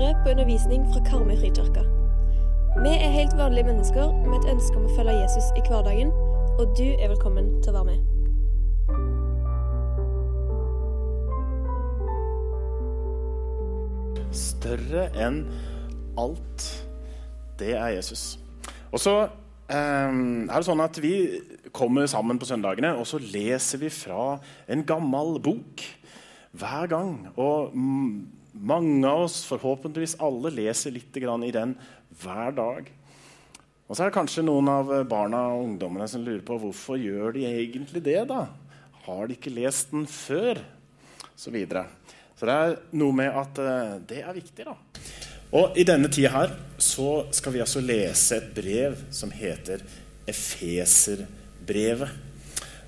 hører på undervisning fra Karmøy frikirke. Vi er helt vanlige mennesker med et ønske om å følge Jesus i hverdagen, og du er velkommen til å være med. Større enn alt, det er Jesus. Og så eh, er det sånn at vi kommer sammen på søndagene, og så leser vi fra en gammel bok hver gang. Og mange av oss, forhåpentligvis alle, leser litt i den hver dag. Og så er det kanskje noen av barna og ungdommene som lurer på hvorfor gjør de egentlig det. da? Har de ikke lest den før? Så, videre. så det er noe med at uh, det er viktig. da. Og I denne tida her så skal vi altså lese et brev som heter Efeserbrevet.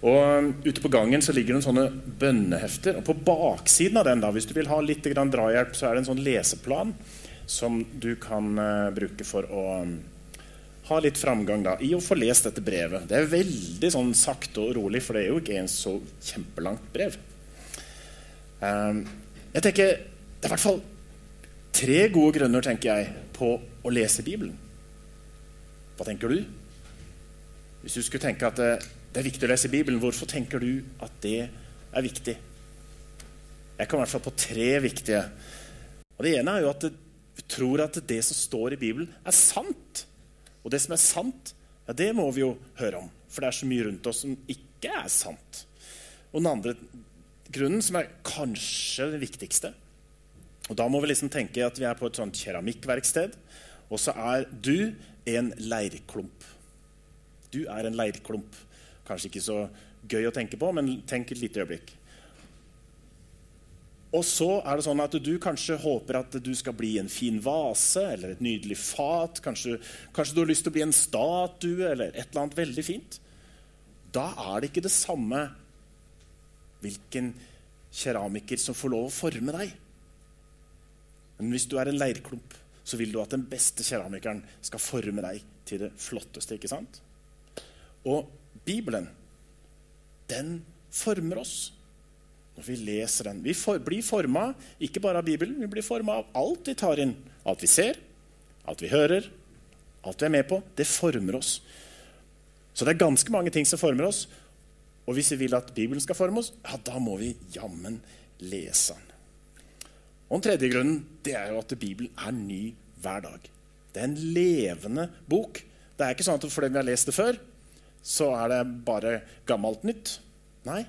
Og um, Ute på gangen så ligger det sånne bønnehefter. og På baksiden av den, da, hvis du vil ha litt drahjelp, så er det en sånn leseplan som du kan uh, bruke for å um, ha litt framgang da, i å få lest dette brevet. Det er veldig sånn sakte og rolig, for det er jo ikke en så kjempelangt brev. Um, jeg tenker, Det er i hvert fall tre gode grunner tenker jeg, på å lese Bibelen. Hva tenker du? Hvis du skulle tenke at det, er viktig å lese Bibelen. Hvorfor tenker du at det er viktig? Jeg kan i hvert fall på tre viktige. Og Det ene er jo at vi tror at det som står i Bibelen, er sant. Og det som er sant, ja, det må vi jo høre om. For det er så mye rundt oss som ikke er sant. Og den andre grunnen, som er kanskje den viktigste Og Da må vi liksom tenke at vi er på et sånt keramikkverksted, og så er du en leirklump. Du er en leirklump. Kanskje ikke så gøy å tenke på, men tenk et lite øyeblikk. Og så er det sånn at du kanskje håper at du skal bli en fin vase eller et nydelig fat. Kanskje, kanskje, du har lyst til å bli en statue eller et eller annet veldig fint. Da er det ikke det samme hvilken keramiker som får lov å forme deg. Men hvis du er en leirklump, så vil du at den beste keramikeren skal forme deg til det flotteste. ikke sant? Og Bibelen, den former oss når vi leser den. Vi for, blir forma ikke bare av Bibelen, vi blir forma av alt vi tar inn. Alt vi ser, alt vi hører, alt vi er med på. Det former oss. Så det er ganske mange ting som former oss. Og hvis vi vil at Bibelen skal forme oss, ja, da må vi jammen lese den. Og Den tredje grunnen det er jo at Bibelen er ny hver dag. Det er en levende bok. Det er ikke sånn at fordi vi har lest det før, så er det bare gammelt nytt. Nei,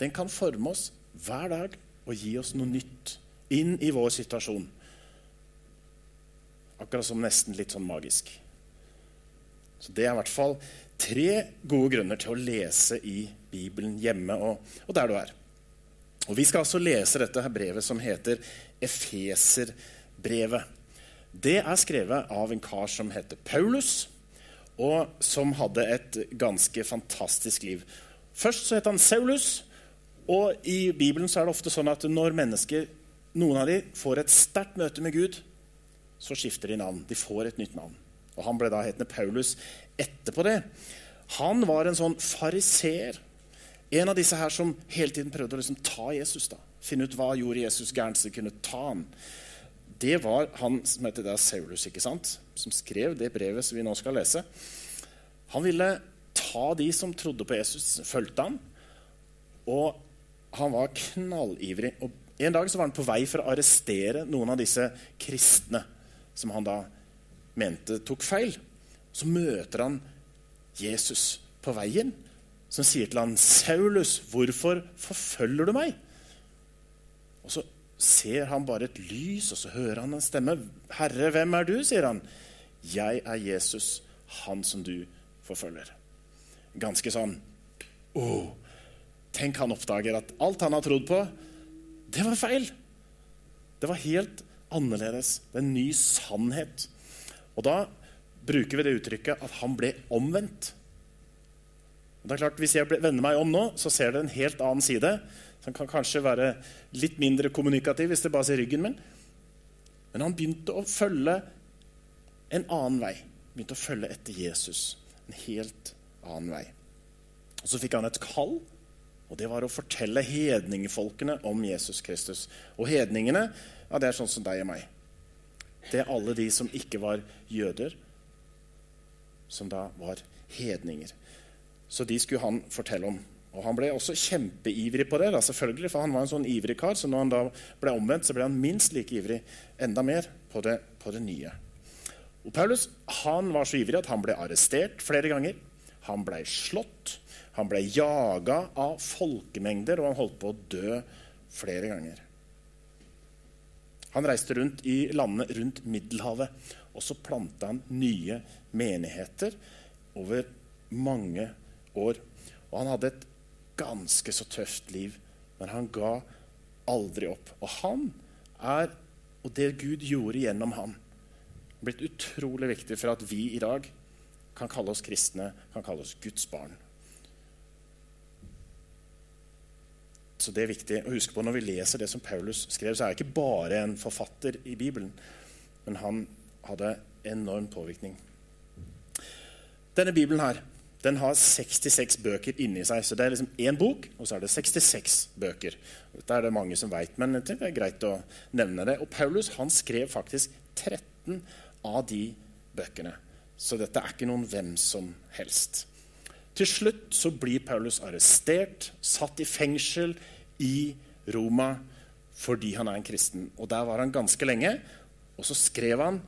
den kan forme oss hver dag og gi oss noe nytt inn i vår situasjon. Akkurat som nesten litt sånn magisk. Så Det er i hvert fall tre gode grunner til å lese i Bibelen hjemme og, og der du er. Og Vi skal altså lese dette her brevet som heter Efeserbrevet. Det er skrevet av en kar som heter Paulus og som hadde et ganske fantastisk liv. Først så het han Saulus, og i Bibelen så er det ofte sånn at når mennesker, noen av dem, får et sterkt møte med Gud, så skifter de navn. De får et nytt navn. Og Han ble da hetende Paulus etterpå det. Han var en sånn fariseer. En av disse her som hele tiden prøvde å liksom ta Jesus. da. Finne ut hva gjorde Jesus gærent, så de kunne ta han det var han som het Saulus, ikke sant? Som skrev det brevet som vi nå skal lese. Han ville ta de som trodde på Jesus, fulgte han. Og han var knallivrig. Og En dag var han på vei for å arrestere noen av disse kristne som han da mente tok feil. Så møter han Jesus på veien, som sier til han, 'Saulus, hvorfor forfølger du meg?' Og så ser han bare et lys, og så hører han en stemme. 'Herre, hvem er du?' sier han. 'Jeg er Jesus, han som du forfølger.' Ganske sånn oh, Tenk han oppdager at alt han har trodd på, det var feil. Det var helt annerledes. Det er en ny sannhet. Og da bruker vi det uttrykket at han ble omvendt. Og det er klart, Hvis jeg vender meg om nå, så ser dere en helt annen side. Som kan kanskje være litt mindre kommunikativ hvis det bare ser ryggen min. Men han begynte å følge en annen vei. Begynte å følge etter Jesus. En helt annen vei. Og Så fikk han et kall, og det var å fortelle hedningefolkene om Jesus Kristus. Og hedningene ja, det er sånn som deg og meg. det er alle de som ikke var jøder, som da var hedninger. Så de skulle han fortelle om. Og Han ble også kjempeivrig på det, da, selvfølgelig, for han var en sånn ivrig kar. Så når han da ble omvendt, så ble han minst like ivrig, enda mer, på det, på det nye. Og Paulus han var så ivrig at han ble arrestert flere ganger. Han ble slått, han ble jaga av folkemengder, og han holdt på å dø flere ganger. Han reiste rundt i landene rundt Middelhavet, og så planta han nye menigheter over mange år. Og han hadde et ganske så tøft liv, men han ga aldri opp. Og han er, og det Gud gjorde gjennom han, blitt utrolig viktig for at vi i dag kan kalle oss kristne, kan kalle oss Guds barn. Så det er viktig å huske på Når vi leser det som Paulus skrev, så er det ikke bare en forfatter i Bibelen, men han hadde enorm påvirkning. Denne Bibelen her, den har 66 bøker inni seg. Så det er liksom én bok, og så er det 66 bøker. Dette er det mange som veit, men det er greit å nevne det. Og Paulus han skrev faktisk 13 av de bøkene. Så dette er ikke noen hvem som helst. Til slutt så blir Paulus arrestert, satt i fengsel i Roma fordi han er en kristen. Og Der var han ganske lenge. Og så skrev han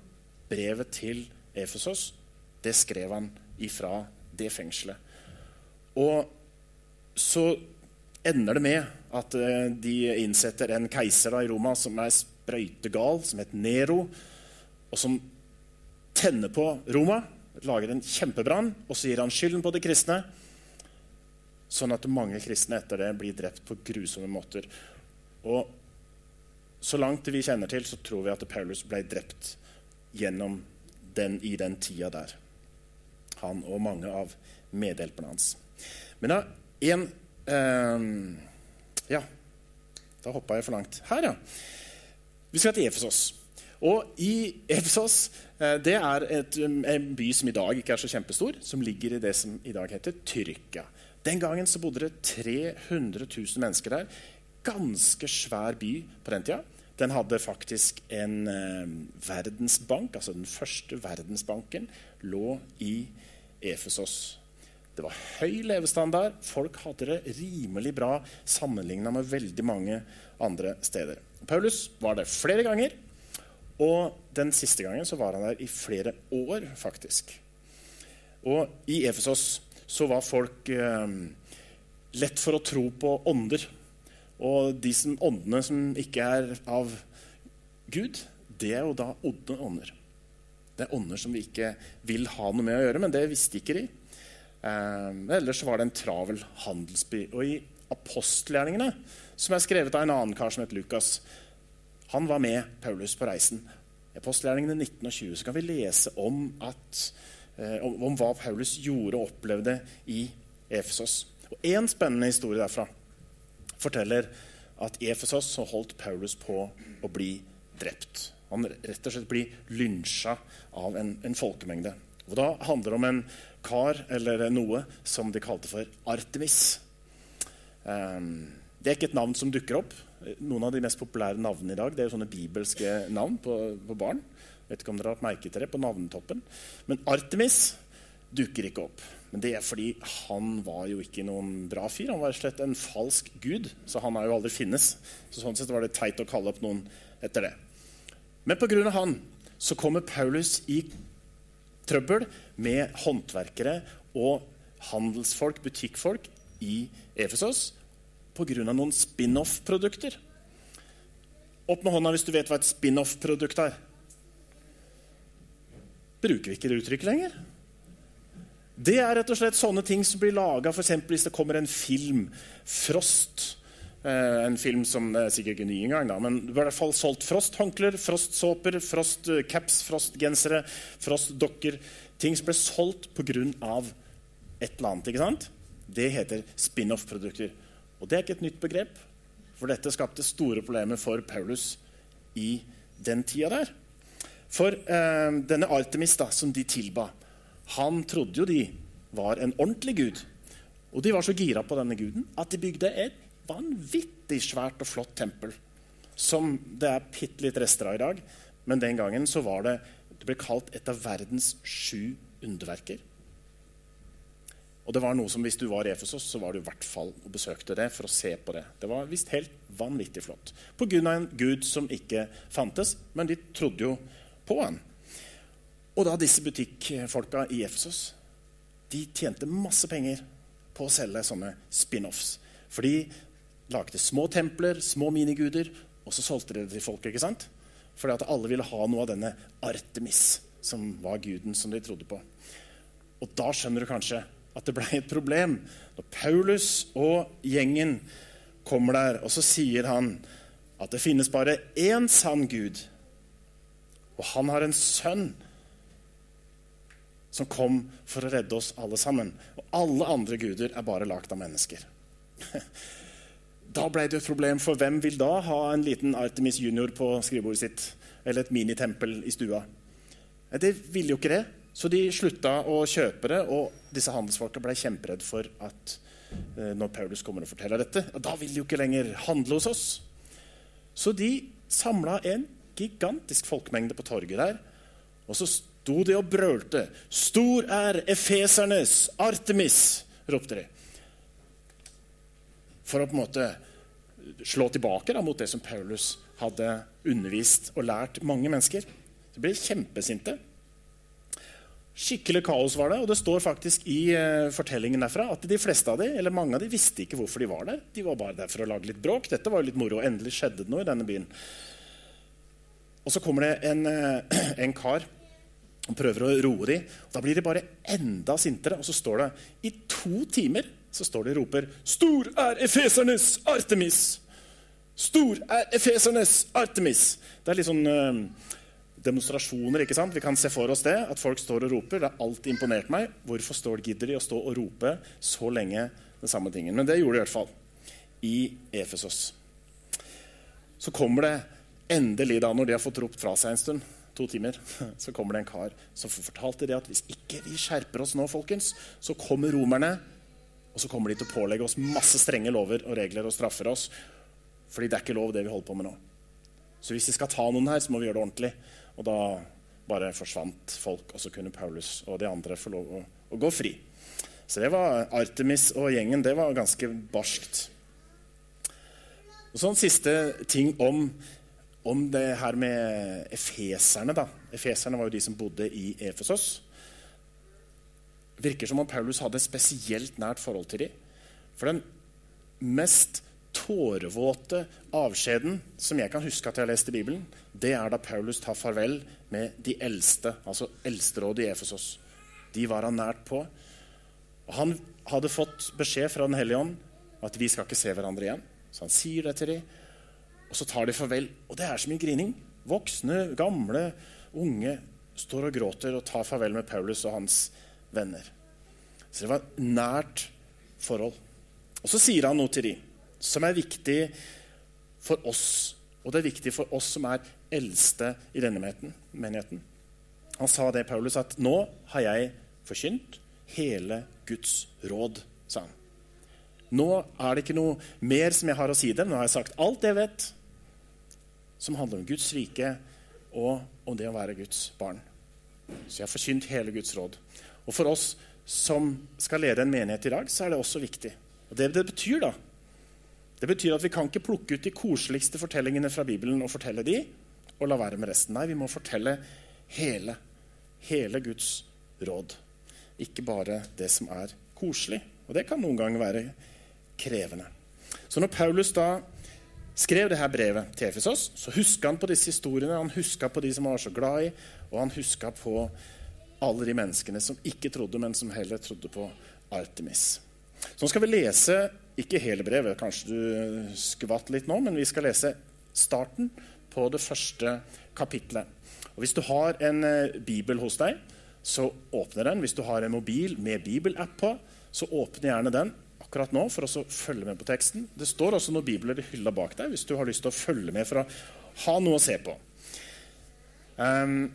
brevet til Efesos. Det skrev han ifra det fengselet. Og så ender det med at eh, de innsetter en keiser i Roma som er sprøytegal, som heter Nero, og som tenner på Roma, lager en kjempebrann, og så gir han skylden på de kristne. Sånn at mange kristne etter det blir drept på grusomme måter. Og så langt vi kjenner til, så tror vi at Paulus ble drept gjennom den, i den tida der han og mange av medhjelperne hans. Men da en eh, Ja, da hoppa jeg for langt. Her, ja. Vi skal til Efesos. Og i Efesos eh, det er et, en by som i dag ikke er så kjempestor, som ligger i det som i dag heter Tyrkia. Den gangen så bodde det 300 000 mennesker der. Ganske svær by på den tida. Den hadde faktisk en eh, verdensbank, altså den første verdensbanken, lå i Efesos. Det var høy levestandard. Folk hadde det rimelig bra sammenligna med veldig mange andre steder. Paulus var der flere ganger, og den siste gangen så var han der i flere år, faktisk. Og i Efesos så var folk eh, lett for å tro på ånder. Og de som, åndene som ikke er av Gud, det er jo da onde ånder. Det er ånder som vi ikke vil ha noe med å gjøre, men det visste ikke de. Eh, ellers var det en travel handelsby. Og i apostelgjerningene, som er skrevet av en annen kar som het Lukas, han var med Paulus på reisen. Apostelgjerningene 19 og 20 så kan vi lese om, at, eh, om hva Paulus gjorde og opplevde i Efesos. Og Én spennende historie derfra forteller at i Efesos så holdt Paulus på å bli drept. Han rett og slett blir lynsja av en, en, folkemengde. Og Da handler det om en kar eller noe som de kalte for Artemis. Um, det er ikke et navn som dukker opp. Noen av de mest populære navnene i dag det er sånne bibelske navn på, på barn. Vet ikke om dere har merket dere på navnetoppen. Men Artemis dukker ikke opp. Men det er fordi han var jo ikke noen bra fyr. Han var slett en falsk gud, så han har jo aldri finnes. Så sånn sett var det teit å kalle opp noen etter det. Men pga. han så kommer Paulus i trøbbel med håndverkere og handelsfolk, butikkfolk, i Efesos pga. noen spin-off-produkter. Opp med hånda hvis du vet hva et spin-off-produkt er. Bruker vi ikke det uttrykket lenger? Det er rett og slett sånne ting som blir laga hvis det kommer en film, Frost, Eh, en film som er sikkert ikke ny engang, da, men i hvert fall solgt Frost-håndklær, Frost-såper, Frost-caps, Frost-gensere, Frost-dokker. Ting som ble solgt pga. et eller annet. ikke sant? Det heter spin-off-produkter. Og det er ikke et nytt begrep, for dette skapte store problemer for Paulus i den tida der. For eh, denne Artemis da, som de tilba, han trodde jo de var en ordentlig gud. Og de var så gira på denne guden at de bygde et vanvittig svært og flott tempel. Som det er bitte litt rester av i dag. men den gangen så var det det ble kalt et av verdens sju underverker. Og det var noe som Hvis du var i Efesos, så var du i hvert fall og besøkte det for å se på det. Det var visst helt vanvittig flott. På grunn av en gud som ikke fantes, men de trodde jo på han. Og da disse butikkfolka i Efesos de tjente masse penger på å selge sånne spin-offs. For de lagde små templer, små miniguder, og så solgte de det til folk. ikke sant? Fordi at alle ville ha noe av denne Artemis, som var guden som de trodde på. Og da skjønner du kanskje at det ble et problem når Paulus og gjengen kommer der, og så sier han at det finnes bare én sann Gud, og han har en sønn som kom for å redde oss alle sammen. Og alle andre guder er bare lagd av mennesker. Da ble det et problem, for hvem vil da ha en liten Artemis junior på skrivebordet sitt? Eller et minitempel i stua? Det ville jo ikke det. Så de slutta å kjøpe det, og disse handelsfolka ble kjemperedde for at eh, når Paulus kommer og forteller dette, da vil de jo ikke lenger handle hos oss. Så de samla en gigantisk folkemengde på torget der. Og så sto de og brølte. 'Stor er efesernes Artemis', ropte de. For å på en måte slå tilbake da, mot det som Paulus hadde undervist og lært mange mennesker. De ble kjempesinte. Skikkelig kaos var det, og det står faktisk i uh, fortellingen derfra at de fleste av de, eller mange av de visste ikke hvorfor de var der. De var bare der for å lage litt bråk. Dette var jo litt moro. Endelig skjedde det noe i denne byen. Og så kommer det en, uh, en kar og prøver å roe dem. Da blir de bare enda sintere, og så står det i to timer så står det og roper 'Stor er efesernes Artemis'! Stor er efesernes Artemis! Det er litt sånn uh, demonstrasjoner. ikke sant? Vi kan se for oss det, at folk står og roper. Det har alltid imponert meg. Hvorfor står, gidder de å stå og rope så lenge den samme tingen? Men det gjorde de i hvert fall i Efesos. Så kommer det endelig, da, når de har fått ropt fra seg en stund, to timer, så kommer det en kar som fortalte det at hvis ikke vi skjerper oss nå, folkens, så kommer romerne, og så kommer de til å pålegge oss masse strenge lover og regler og straffer oss. Fordi det er ikke lov, det vi holder på med nå. Så hvis vi skal ta noen her, så må vi gjøre det ordentlig. Og da bare forsvant folk, og så kunne Paulus og de andre få lov å, å gå fri. Så det var Artemis og gjengen. Det var ganske barskt. Og så en siste ting om, om det her med efeserne. da. Efeserne var jo de som bodde i Efesos. Virker som om Paulus hadde et spesielt nært forhold til dem. For den mest tårevåte avskjeden som jeg kan huske at jeg har lest i Bibelen, det er da Paulus tar farvel med de eldste, altså eldsterådet i Efesos. De var han nært på. Han hadde fått beskjed fra Den hellige ånd at vi skal ikke se hverandre igjen. Så han sier det til dem, og så tar de farvel. Og det er så mye grining. Voksne, gamle, unge står og gråter og tar farvel med Paulus og hans venner. Så det var et nært forhold. Og så sier han noe til dem som er viktig for oss. Og det er viktig for oss som er eldste i denne menigheten. Han sa det, Paulus, at 'nå har jeg forkynt hele Guds råd', sa han. Nå er det ikke noe mer som jeg har å si dem. Nå har jeg sagt alt jeg vet som handler om Guds rike og om det å være Guds barn. Så jeg har forkynt hele Guds råd. Og for oss som skal lede en menighet i dag, så er det også viktig. Og det det betyr, da, det betyr at vi kan ikke plukke ut de koseligste fortellingene fra Bibelen og fortelle de, og la være med resten. Nei, vi må fortelle hele. Hele Guds råd. Ikke bare det som er koselig. Og det kan noen ganger være krevende. Så når Paulus da skrev dette brevet til Efesos, så huska han på disse historiene. Han huska på de som han var så glad i, og han huska på alle de menneskene som ikke trodde, men som heller trodde på Artemis. Så nå skal vi lese ikke hele brevet, kanskje du skvatt litt nå, men vi skal lese starten på det første kapitlet. Og Hvis du har en eh, bibel hos deg, så åpner den. Hvis du har en mobil med bibelapp på, så åpne gjerne den akkurat nå for å følge med på teksten. Det står også noen bibler i hylla bak deg hvis du har lyst til å følge med for å ha noe å se på. Um,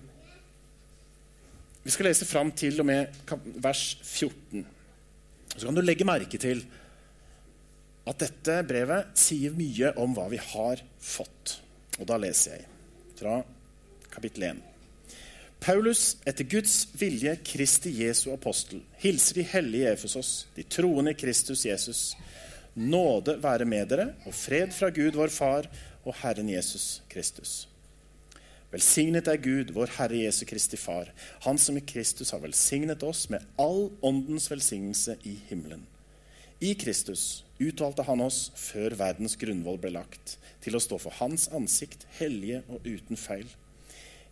vi skal lese fram til og med vers 14. Så kan du legge merke til at dette brevet sier mye om hva vi har fått. Og da leser jeg fra kapittel 1. Paulus, etter Guds vilje, Kristi Jesu apostel, hilser de hellige Efesos, de troende i Kristus Jesus. Nåde være med dere, og fred fra Gud vår Far og Herren Jesus Kristus. Velsignet er Gud, vår Herre Jesu Kristi Far, Han som i Kristus har velsignet oss med all åndens velsignelse i himmelen. I Kristus utvalgte han oss før verdens grunnvoll ble lagt, til å stå for Hans ansikt, hellige og uten feil.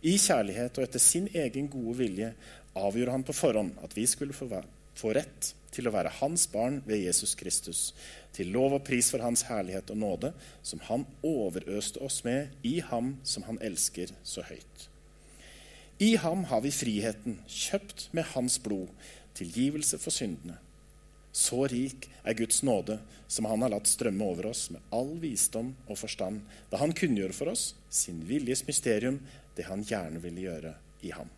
I kjærlighet og etter sin egen gode vilje avgjorde han på forhånd at vi skulle få, rett til å være hans barn ved Jesus Kristus, til lov og pris for hans herlighet og nåde, som han overøste oss med i ham som han elsker så høyt. I ham har vi friheten, kjøpt med hans blod, tilgivelse for syndene. Så rik er Guds nåde, som han har latt strømme over oss med all visdom og forstand, da han kunngjorde for oss sin viljes mysterium, det han gjerne ville gjøre i ham.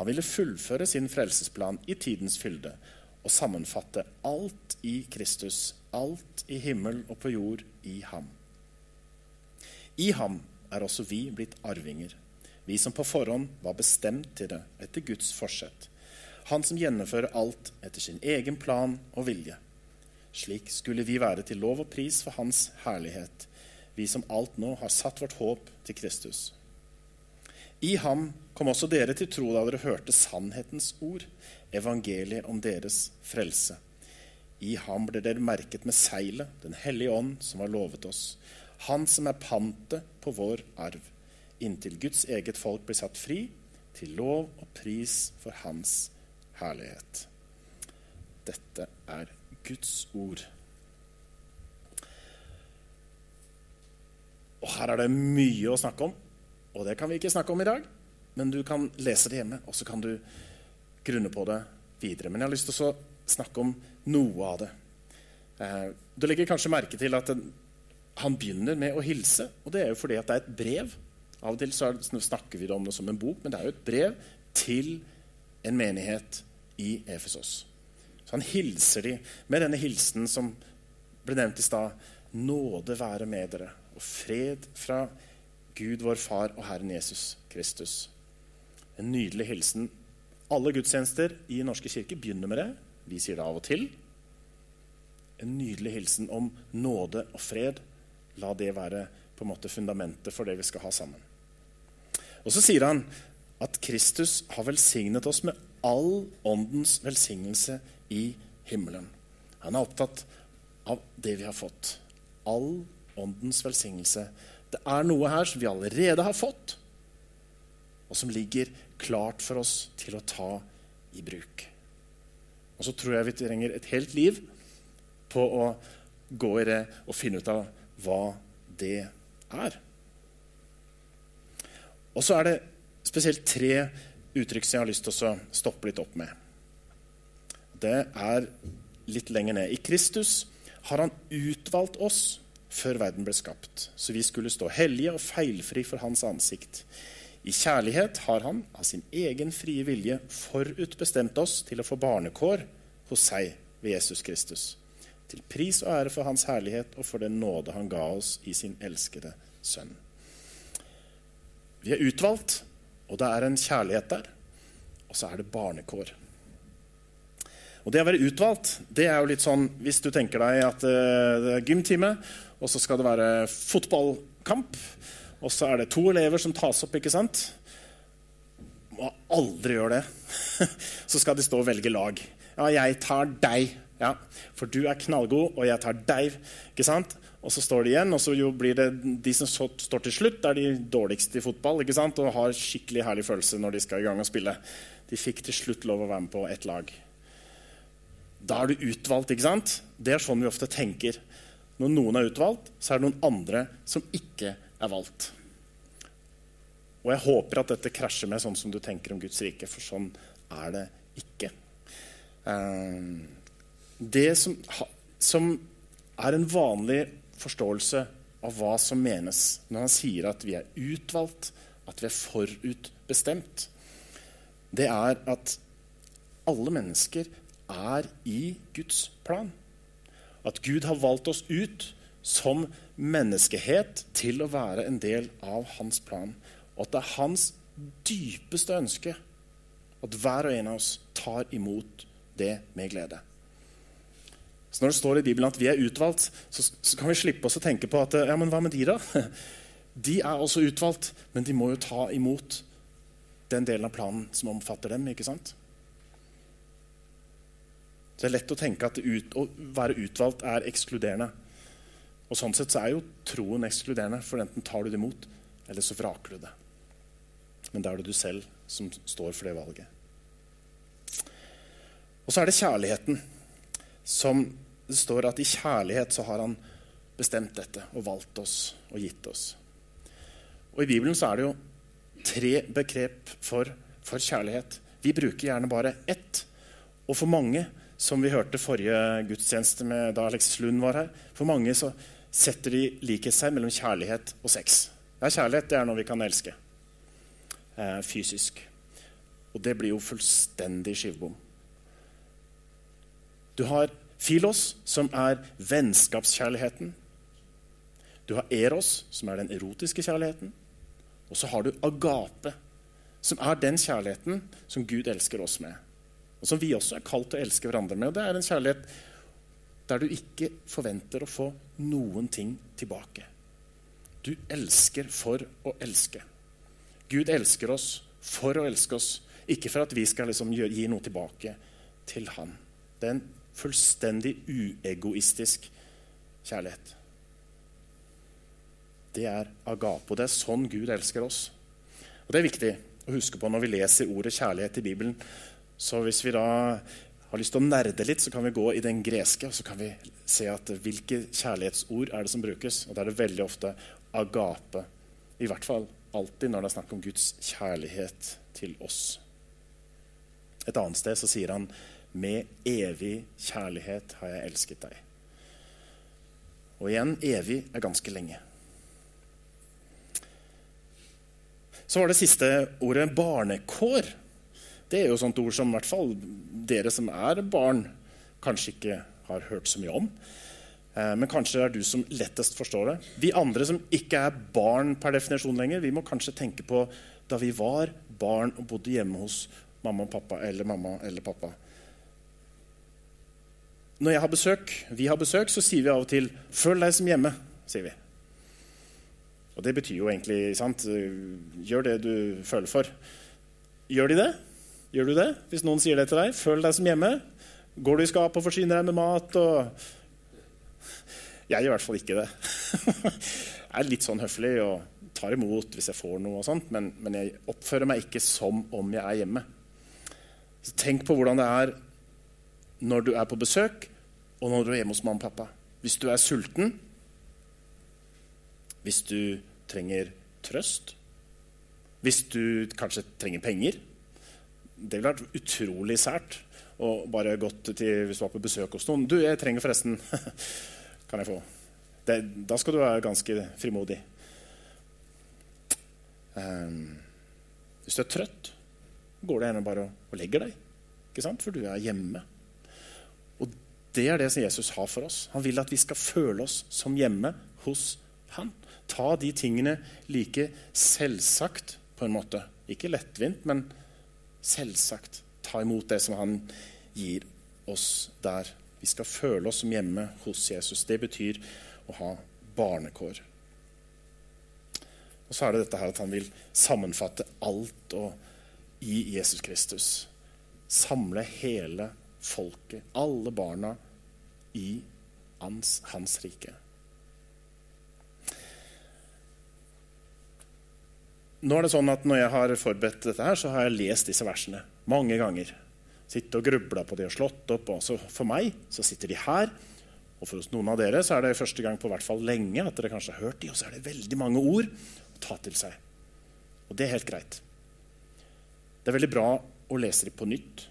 Han ville fullføre sin frelsesplan i tidens fylde og sammenfatte alt i Kristus, alt i himmel og på jord i ham. I ham er også vi blitt arvinger, vi som på forhånd var bestemt til det etter Guds forsett. Han som gjennomfører alt etter sin egen plan og vilje. Slik skulle vi være til lov og pris for Hans herlighet, vi som alt nå har satt vårt håp til Kristus. I ham kom også dere til tro da dere hørte sannhetens ord, evangeliet om deres frelse. I ham ble dere merket med seilet, Den hellige ånd, som var lovet oss. Han som er pantet på vår arv, inntil Guds eget folk blir satt fri, til lov og pris for Hans herlighet. Dette er Guds ord. Og her er det mye å snakke om. Og det kan vi ikke snakke om i dag, men du kan lese det hjemme, og så kan du grunne på det videre. Men jeg har lyst til å snakke om noe av det. Eh, du legger kanskje merke til at han begynner med å hilse, og det er jo fordi at det er et brev. Av og til snakker vi om det som en bok, men det er jo et brev til en menighet i Efesos. Så han hilser de med denne hilsen som ble nevnt i stad. Nåde være med dere, og fred fra Gud vår Far og Herren Jesus Kristus. En nydelig hilsen. Alle gudstjenester i Norske kirke begynner med det. Vi sier det av og til. En nydelig hilsen om nåde og fred. La det være på en måte fundamentet for det vi skal ha sammen. Og så sier han at Kristus har velsignet oss med all åndens velsignelse i himmelen. Han er opptatt av det vi har fått. All åndens velsignelse det er noe her som vi allerede har fått, og som ligger klart for oss til å ta i bruk. Og så tror jeg vi trenger et helt liv på å gå i det og finne ut av hva det er. Og så er det spesielt tre uttrykk som jeg har lyst til å stoppe litt opp med. Det er litt lenger ned. I Kristus har han utvalgt oss før verden ble skapt, så vi skulle stå hellige og feilfri for hans ansikt. I kjærlighet har han av sin egen frie vilje forutbestemt oss til å få barnekår hos seg ved Jesus Kristus. Til pris og ære for hans herlighet og for den nåde han ga oss i sin elskede sønn. Vi er utvalgt, og det er en kjærlighet der. Og så er det barnekår. Og Det å være utvalgt det er jo litt sånn hvis du tenker deg at uh, det er gymtime, og så skal det være fotballkamp. Og så er det to elever som tas opp, ikke sant? Må aldri gjøre det. så skal de stå og velge lag. Ja, jeg tar deg. Ja, for du er knallgod, og jeg tar deg. ikke sant? Og så står de igjen, og så blir det de som står til slutt, er de dårligste i fotball ikke sant? og har skikkelig herlig følelse når de skal i gang og spille. De fikk til slutt lov å være med på ett lag. Da er du utvalgt. ikke sant? Det er sånn vi ofte tenker. Når noen er utvalgt, så er det noen andre som ikke er valgt. Og jeg håper at dette krasjer med sånn som du tenker om Guds rike, for sånn er det ikke. Eh, det som, som er en vanlig forståelse av hva som menes når han sier at vi er utvalgt, at vi er forutbestemt, det er at alle mennesker er i Guds plan. At Gud har valgt oss ut som menneskehet til å være en del av hans plan. Og at det er hans dypeste ønske at hver og en av oss tar imot det med glede. Så Når det står i Bibelen at vi er utvalgt, så, så kan vi slippe oss å tenke på at ja, men hva med de, da? De er også utvalgt, men de må jo ta imot den delen av planen som omfatter dem. ikke sant? Det er lett å tenke at ut, å være utvalgt er ekskluderende. Og Sånn sett så er jo troen ekskluderende, for enten tar du det imot, eller så vraker du det. Men da er det du selv som står for det valget. Og så er det kjærligheten. Som det står at i kjærlighet så har han bestemt dette og valgt oss og gitt oss. Og I Bibelen så er det jo tre begrep for, for kjærlighet. Vi bruker gjerne bare ett. Og for mange, som vi hørte forrige gudstjeneste med da Alexis Lund var her, for mange så setter de likhetstegn mellom kjærlighet og sex. Ja, kjærlighet det er noe vi kan elske eh, fysisk. Og det blir jo fullstendig skivebom. Du har Filos, som er vennskapskjærligheten. Du har Eros, som er den erotiske kjærligheten. Og så har du agape, som er den kjærligheten som Gud elsker oss med. Og som vi også er kalt til å elske hverandre med. Og det er en kjærlighet der du ikke forventer å få noen ting tilbake. Du elsker for å elske. Gud elsker oss for å elske oss, ikke for at vi skal liksom gi noe tilbake til Han. Det er en fullstendig uegoistisk kjærlighet det er agapo. Det er sånn Gud elsker oss. Og Det er viktig å huske på når vi leser ordet kjærlighet i Bibelen. Så hvis vi da har lyst til å nerde litt, så kan vi gå i den greske og så kan vi se at hvilke kjærlighetsord er det som brukes. Og da er det veldig ofte agape. I hvert fall alltid når det er snakk om Guds kjærlighet til oss. Et annet sted så sier han med evig kjærlighet har jeg elsket deg. Og igjen evig er ganske lenge. Så var det siste ordet barnekår. Det er jo sånt ord som i hvert fall dere som er barn, kanskje ikke har hørt så mye om. Eh, men kanskje det er du som lettest forstår det. Vi andre som ikke er barn per definisjon lenger, vi må kanskje tenke på da vi var barn og bodde hjemme hos mamma og pappa eller mamma eller pappa. Når jeg har besøk, vi har besøk, så sier vi av og til 'føl deg som hjemme'. sier vi. Og det betyr jo egentlig sant? Gjør det du føler for. Gjør de det? Gjør du det? Hvis noen sier det til deg, føl deg som hjemme. Går du i skapet og forsyner deg med mat og Jeg gjør i hvert fall ikke det. jeg er litt sånn høflig og tar imot hvis jeg får noe, og sånt, men, men jeg oppfører meg ikke som om jeg er hjemme. Så tenk på hvordan det er når du er på besøk, og når du er hjemme hos mamma og pappa. Hvis du er sulten, hvis du trenger trøst, hvis du kanskje trenger penger. Det ville vært utrolig sært å bare gått til hvis du var på besøk hos noen. 'Du, jeg trenger forresten Kan jeg få?' Det, da skal du være ganske frimodig. Um, hvis du er trøtt, går det gjerne bare og, legger deg. For du er hjemme. Og det er det som Jesus har for oss. Han vil at vi skal føle oss som hjemme hos han ta de tingene like selvsagt, på en måte. Ikke lettvint, men selvsagt. Ta imot det som han gir oss der. Vi skal føle oss som hjemme hos Jesus. Det betyr å ha barnekår. Og så er det dette her at han vil sammenfatte alt i Jesus Kristus. Samle hele folket, alle barna, i hans, hans rike. nå er det sånn at Når jeg har forberedt dette, her, så har jeg lest disse versene mange ganger. Sittet og grubla på de og slått opp. Også for meg så sitter de her. Og for noen av dere så er det første gang på hvert fall lenge at dere kanskje har hørt de, og så er det veldig mange ord å ta til seg. Og det er helt greit. Det er veldig bra å lese de på nytt.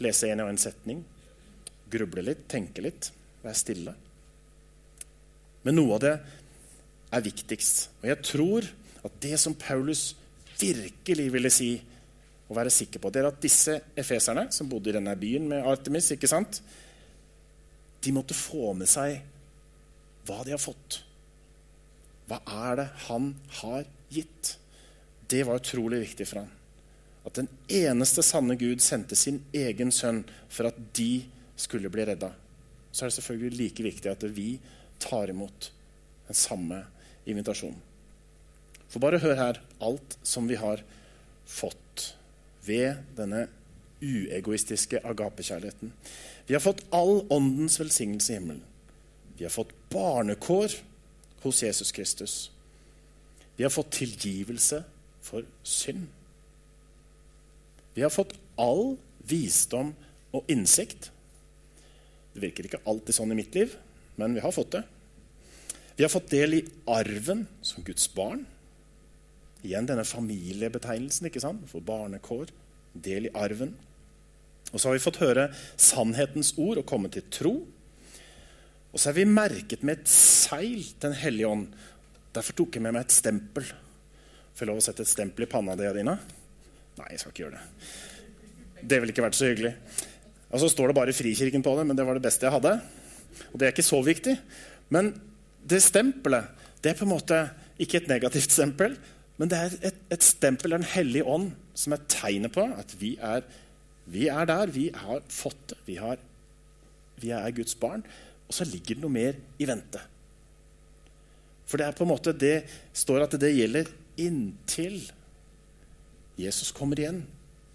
Lese en og en setning. Gruble litt, tenke litt, være stille. Men noe av det er viktigst. Og jeg tror at det som Paulus virkelig ville si og være sikker på, det er at disse efeserne, som bodde i denne byen med Artemis, ikke sant, de måtte få med seg hva de har fått. Hva er det han har gitt. Det var utrolig viktig for ham. At den eneste sanne Gud sendte sin egen sønn for at de skulle bli redda. Så er det selvfølgelig like viktig at vi tar imot den samme invitasjonen. For bare hør her alt som vi har fått ved denne uegoistiske agapekjærligheten. Vi har fått all åndens velsignelse i himmelen. Vi har fått barnekår hos Jesus Kristus. Vi har fått tilgivelse for synd. Vi har fått all visdom og innsikt. Det virker ikke alltid sånn i mitt liv, men vi har fått det. Vi har fått del i arven som Guds barn. Igjen denne familiebetegnelsen ikke sant? for barnekår. Del i arven. Og så har vi fått høre sannhetens ord og komme til tro. Og så er vi merket med et seil Den hellige ånd. Derfor tok jeg med meg et stempel. Får jeg lov å sette et stempel i panna di, Adina? Nei, jeg skal ikke gjøre det. Det ville ikke vært så hyggelig. Og så står det bare Frikirken på det, men det var det beste jeg hadde. Og det er ikke så viktig. Men det stempelet det er på en måte ikke et negativt stempel, men det er et, et stempel av Den hellige ånd som er tegnet på at vi er, vi er der. Vi har fått det. Vi, har, vi er Guds barn. Og så ligger det noe mer i vente. For det er på en måte, det står at det gjelder inntil Jesus kommer igjen.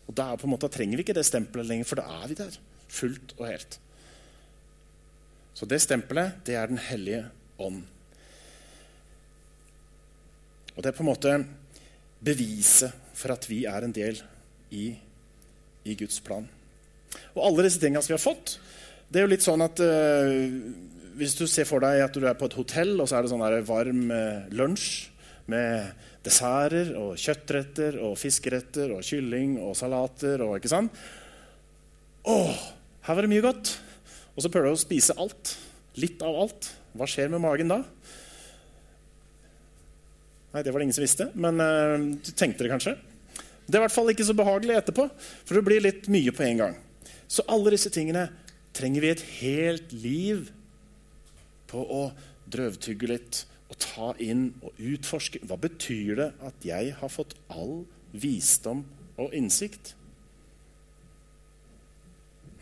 Og da, måte, trenger vi ikke det stempelet lenger, for da er vi der. Fullt og helt. Så det stempelet, det er Den hellige ånd. Og det er på en måte beviset for at vi er en del i, i Guds plan. Og alle disse tingene som vi har fått, det er jo litt sånn at uh, hvis du ser for deg at du er på et hotell, og så er det sånn varm uh, lunsj med desserter og kjøttretter og fiskeretter og kylling og salater og ikke sant? Å, her var det mye godt. Og så prøver du å spise alt. Litt av alt. Hva skjer med magen da? Nei, det var det ingen som visste, men øh, du tenkte det kanskje. Det er i hvert fall ikke så behagelig etterpå, for det blir litt mye på en gang. Så alle disse tingene trenger vi et helt liv på å drøvtygge litt ta inn og utforske. Hva betyr det at jeg har fått all visdom og innsikt?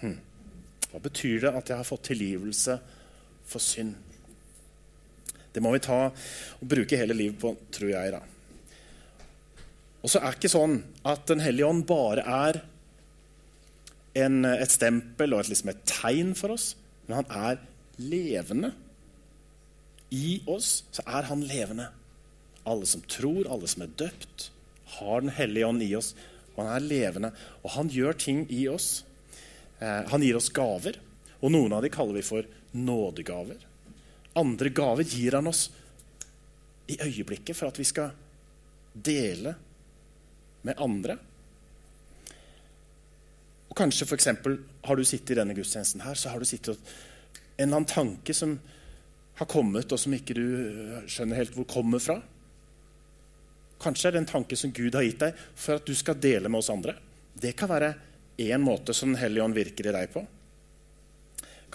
Hm. Hva betyr det at jeg har fått tilgivelse for synd? Det må vi ta og bruke hele livet på, tror jeg. da. Og så er det ikke sånn at Den hellige ånd bare er en, et stempel og et, liksom et tegn for oss, men han er levende. I oss så er han levende. Alle som tror, alle som er døpt, har Den hellige ånd i oss. Og han er levende, og han gjør ting i oss. Eh, han gir oss gaver, og noen av dem kaller vi for nådegaver. Andre gaver gir han oss i øyeblikket for at vi skal dele med andre. Og Kanskje eksempel, har du sittet i denne gudstjenesten her, så har du sittet en eller annen tanke som har kommet, og som ikke du skjønner helt hvor kommer fra. Kanskje er det en tanke som Gud har gitt deg for at du skal dele med oss andre. Det kan være én måte som Den hellige ånd virker i deg på.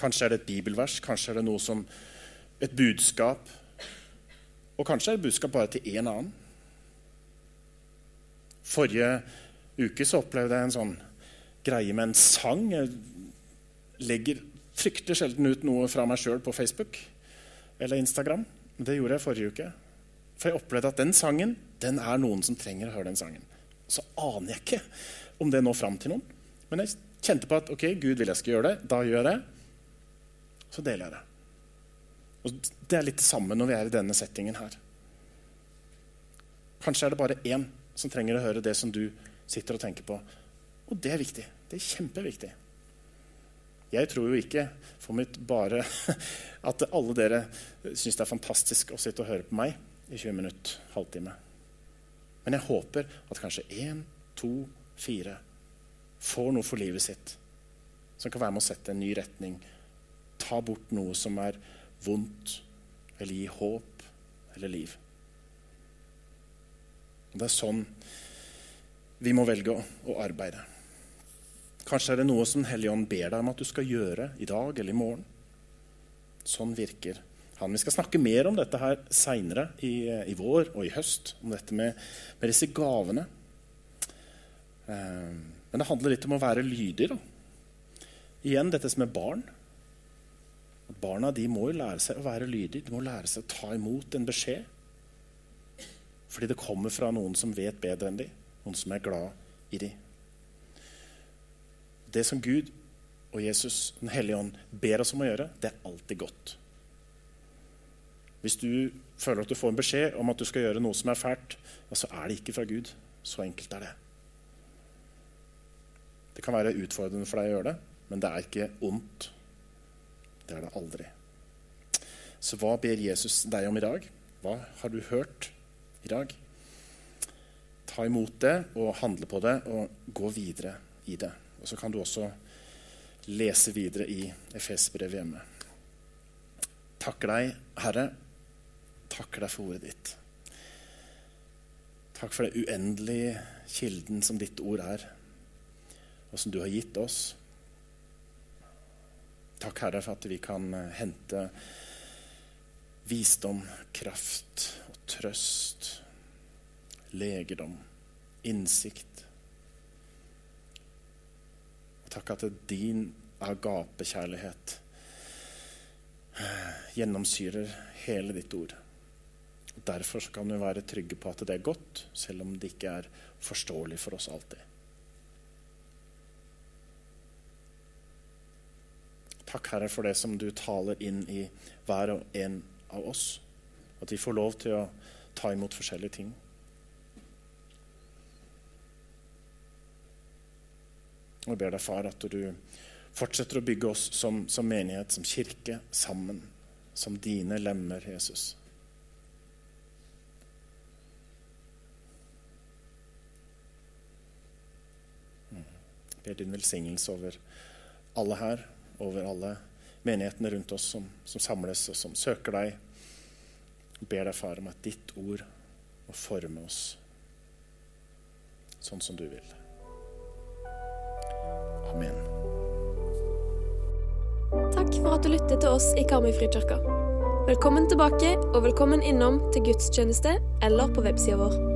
Kanskje er det et bibelvers, kanskje er det noe som et budskap. Og kanskje er det et budskap bare til én annen. Forrige uke så opplevde jeg en sånn greie med en sang. Jeg legger fryktelig sjelden ut noe fra meg sjøl på Facebook eller Instagram. Det gjorde jeg forrige uke. For jeg opplevde at den sangen den er noen som trenger å høre den sangen. Så aner jeg ikke om det når fram til noen. Men jeg kjente på at ok, Gud vil jeg skal gjøre det. Da gjør jeg det. Så deler jeg det. Og Det er litt det samme når vi er i denne settingen her. Kanskje er det bare én som trenger å høre det som du sitter og tenker på. Og det er viktig. Det er kjempeviktig. Jeg tror jo ikke for mitt bare at alle dere syns det er fantastisk å sitte og høre på meg i 20 minutter, halvtime. Men jeg håper at kanskje én, to, fire får noe for livet sitt som kan være med å sette en ny retning. Ta bort noe som er vondt, eller gi håp eller liv. Det er sånn vi må velge å, å arbeide. Kanskje er det noe som Helligånd ber deg om at du skal gjøre i dag eller i morgen. Sånn virker han. Vi skal snakke mer om dette her seinere i, i, vår og i høst, om dette med, med disse gavene. Eh, men det handler litt om å være lydig. da. Igjen dette som er barn. Barna de må jo lære seg å være lydige. De må lære seg å ta imot en beskjed. Fordi det kommer fra noen som vet bedre enn de, noen som er glad i de. Det som Gud og Jesus, Den hellige ånd, ber oss om å gjøre, det er alltid godt. Hvis du føler at du får en beskjed om at du skal gjøre noe som er fælt, ja, så er det ikke fra Gud. Så enkelt er det. Det kan være utfordrende for deg å gjøre det, men det er ikke ondt. Det er det aldri. Så hva ber Jesus deg om i dag? Hva har du hørt i dag? Ta imot det og handle på det og gå videre i det. Og så kan du også lese videre i Efesbrevet hjemme. Takker deg, Herre. Takker deg for ordet ditt. Takk for den uendelige kilden som ditt ord er, og som du har gitt oss. Takk, Herre, for at vi kan eh, hente visdom, kraft og trøst, legedom, innsikt Takk at din agapekjærlighet eh, gjennomsyrer hele ditt ord. Derfor kan vi være trygge på at det er godt, selv om det ikke er forståelig for oss alltid. Takk, Herre, for det som du taler inn i hver og en av oss. At vi får lov til å ta imot forskjellige ting. Og jeg ber deg, far, at du fortsetter å bygge oss som, som menighet, som kirke, sammen. Som dine lemmer, Jesus. Jeg mm. ber din velsignelse over alle her, over alle menighetene rundt oss som, som samles og som søker deg. Jeg ber deg, far, om at ditt ord må forme oss sånn som du vil. Amen. Takk for at du lyttet til oss i Karmøy Frikirke. Velkommen tilbake, og velkommen innom til gudstjeneste eller på websida vår.